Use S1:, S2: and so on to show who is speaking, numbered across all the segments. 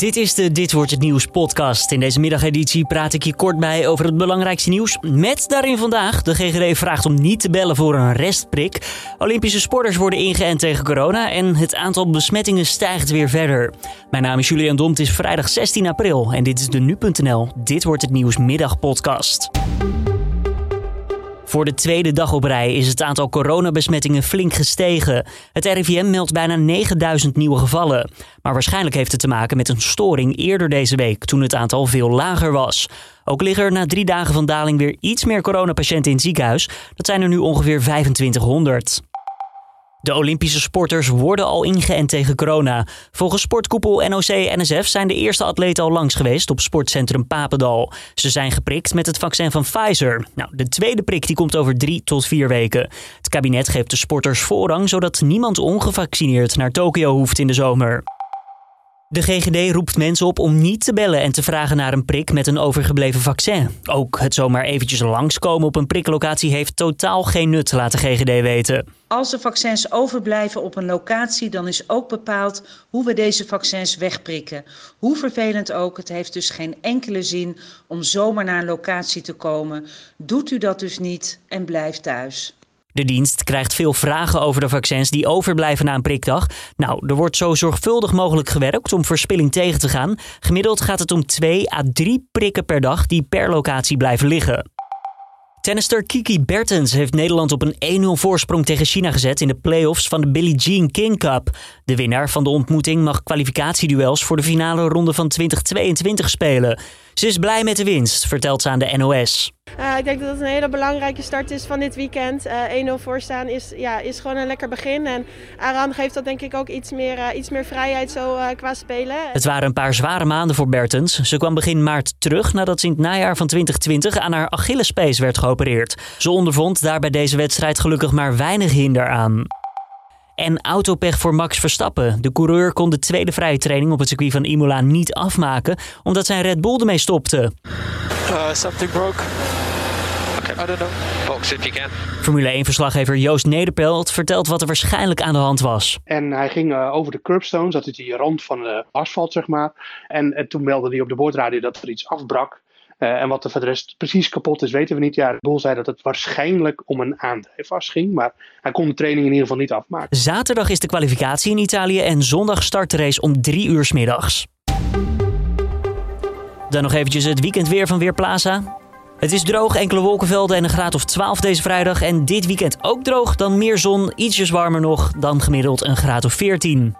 S1: Dit is de Dit wordt het nieuws podcast. In deze middageditie praat ik je kort bij over het belangrijkste nieuws. Met daarin vandaag, de GGD vraagt om niet te bellen voor een restprik. Olympische sporters worden ingeënt tegen corona en het aantal besmettingen stijgt weer verder. Mijn naam is Julian Dom, het is vrijdag 16 april en dit is de Nu.nl Dit wordt het nieuws middagpodcast. Voor de tweede dag op rij is het aantal coronabesmettingen flink gestegen. Het RIVM meldt bijna 9000 nieuwe gevallen. Maar waarschijnlijk heeft het te maken met een storing eerder deze week, toen het aantal veel lager was. Ook liggen er na drie dagen van daling weer iets meer coronapatiënten in het ziekenhuis. Dat zijn er nu ongeveer 2500. De Olympische sporters worden al ingeënt tegen corona. Volgens sportkoepel NOC-NSF zijn de eerste atleten al langs geweest op sportcentrum Papendal. Ze zijn geprikt met het vaccin van Pfizer. Nou, de tweede prik die komt over drie tot vier weken. Het kabinet geeft de sporters voorrang zodat niemand ongevaccineerd naar Tokio hoeft in de zomer. De GGD roept mensen op om niet te bellen en te vragen naar een prik met een overgebleven vaccin. Ook het zomaar eventjes langskomen op een priklocatie heeft totaal geen nut, laat de GGD weten.
S2: Als er vaccins overblijven op een locatie, dan is ook bepaald hoe we deze vaccins wegprikken. Hoe vervelend ook, het heeft dus geen enkele zin om zomaar naar een locatie te komen. Doet u dat dus niet en blijf thuis.
S1: De dienst krijgt veel vragen over de vaccins die overblijven na een prikdag. Nou, er wordt zo zorgvuldig mogelijk gewerkt om verspilling tegen te gaan. Gemiddeld gaat het om 2 à 3 prikken per dag die per locatie blijven liggen. Tennister Kiki Bertens heeft Nederland op een 1-0 voorsprong tegen China gezet in de play-offs van de Billie Jean King Cup. De winnaar van de ontmoeting mag kwalificatieduels voor de finale ronde van 2022 spelen. Ze is blij met de winst, vertelt ze aan de NOS.
S3: Uh, ik denk dat het een hele belangrijke start is van dit weekend. Uh, eh, 1-0 voorstaan is, ja, is gewoon een lekker begin. En Aran geeft dat denk ik ook iets meer, uh, iets meer vrijheid zo qua spelen.
S1: Het waren een paar zware maanden voor Bertens. Ze kwam begin maart terug nadat ze in het najaar van 2020 aan haar Achillespees werd geopereerd. Ze ondervond daarbij deze wedstrijd gelukkig maar weinig hinder aan. En autopech voor Max Verstappen. De coureur kon de tweede vrije training op het circuit van Imola niet afmaken, omdat zijn Red Bull ermee stopte.
S4: Uh, something broke. Okay. I don't know. Box if you can.
S1: Formule 1-verslaggever Joost Nederpelt vertelt wat er waarschijnlijk aan de hand was.
S5: En hij ging uh, over de curbstones, dat is die rand van de asfalt, zeg maar. En, en toen meldde hij op de boordradio dat er iets afbrak. Uh, en wat er voor de rest precies kapot is, weten we niet. Ja, Bol zei dat het waarschijnlijk om een aandrijfas ging. Maar hij kon de training in ieder geval niet afmaken.
S1: Zaterdag is de kwalificatie in Italië en zondag start de race om drie uur s middags. Dan nog eventjes het weekend weer van Weerplaza. Het is droog, enkele wolkenvelden en een graad of 12 deze vrijdag. En dit weekend ook droog, dan meer zon, ietsjes warmer nog, dan gemiddeld een graad of 14.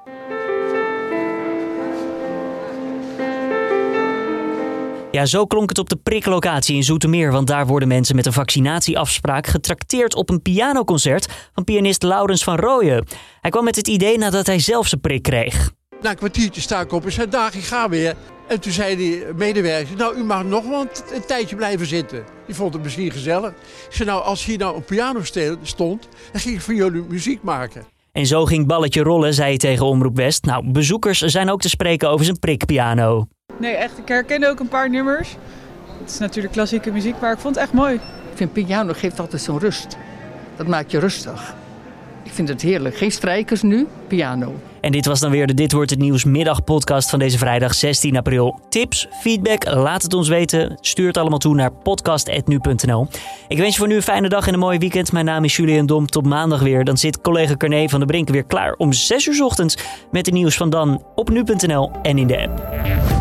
S1: Ja, zo klonk het op de priklocatie in Zoetermeer, want daar worden mensen met een vaccinatieafspraak getrakteerd op een pianoconcert van pianist Laurens van Rooyen. Hij kwam met het idee nadat hij zelf zijn prik kreeg.
S6: Na een kwartiertje sta ik op en zei, dag, ik ga weer. En toen zei die medewerker, nou, u mag nog wel een tijdje blijven zitten. Die vond het misschien gezellig. Ik zei, nou, als hier nou een piano stond, dan ging ik voor jullie muziek maken.
S1: En zo ging balletje rollen, zei hij tegen Omroep West. Nou, bezoekers zijn ook te spreken over zijn prikpiano.
S7: Nee, echt. Ik herkende ook een paar nummers. Het is natuurlijk klassieke muziek, maar ik vond het echt mooi. Ik
S8: vind piano geeft altijd zo'n rust. Dat maakt je rustig. Ik vind het heerlijk. Geen strijkers nu, piano.
S1: En dit was dan weer de Dit Wordt Het Nieuws middagpodcast van deze vrijdag 16 april. Tips, feedback, laat het ons weten. Stuur het allemaal toe naar podcast.nu.nl. Ik wens je voor nu een fijne dag en een mooi weekend. Mijn naam is Julian Dom. Tot maandag weer. Dan zit collega Carné van der Brink weer klaar om 6 uur ochtends met de nieuws van dan op nu.nl en in de app.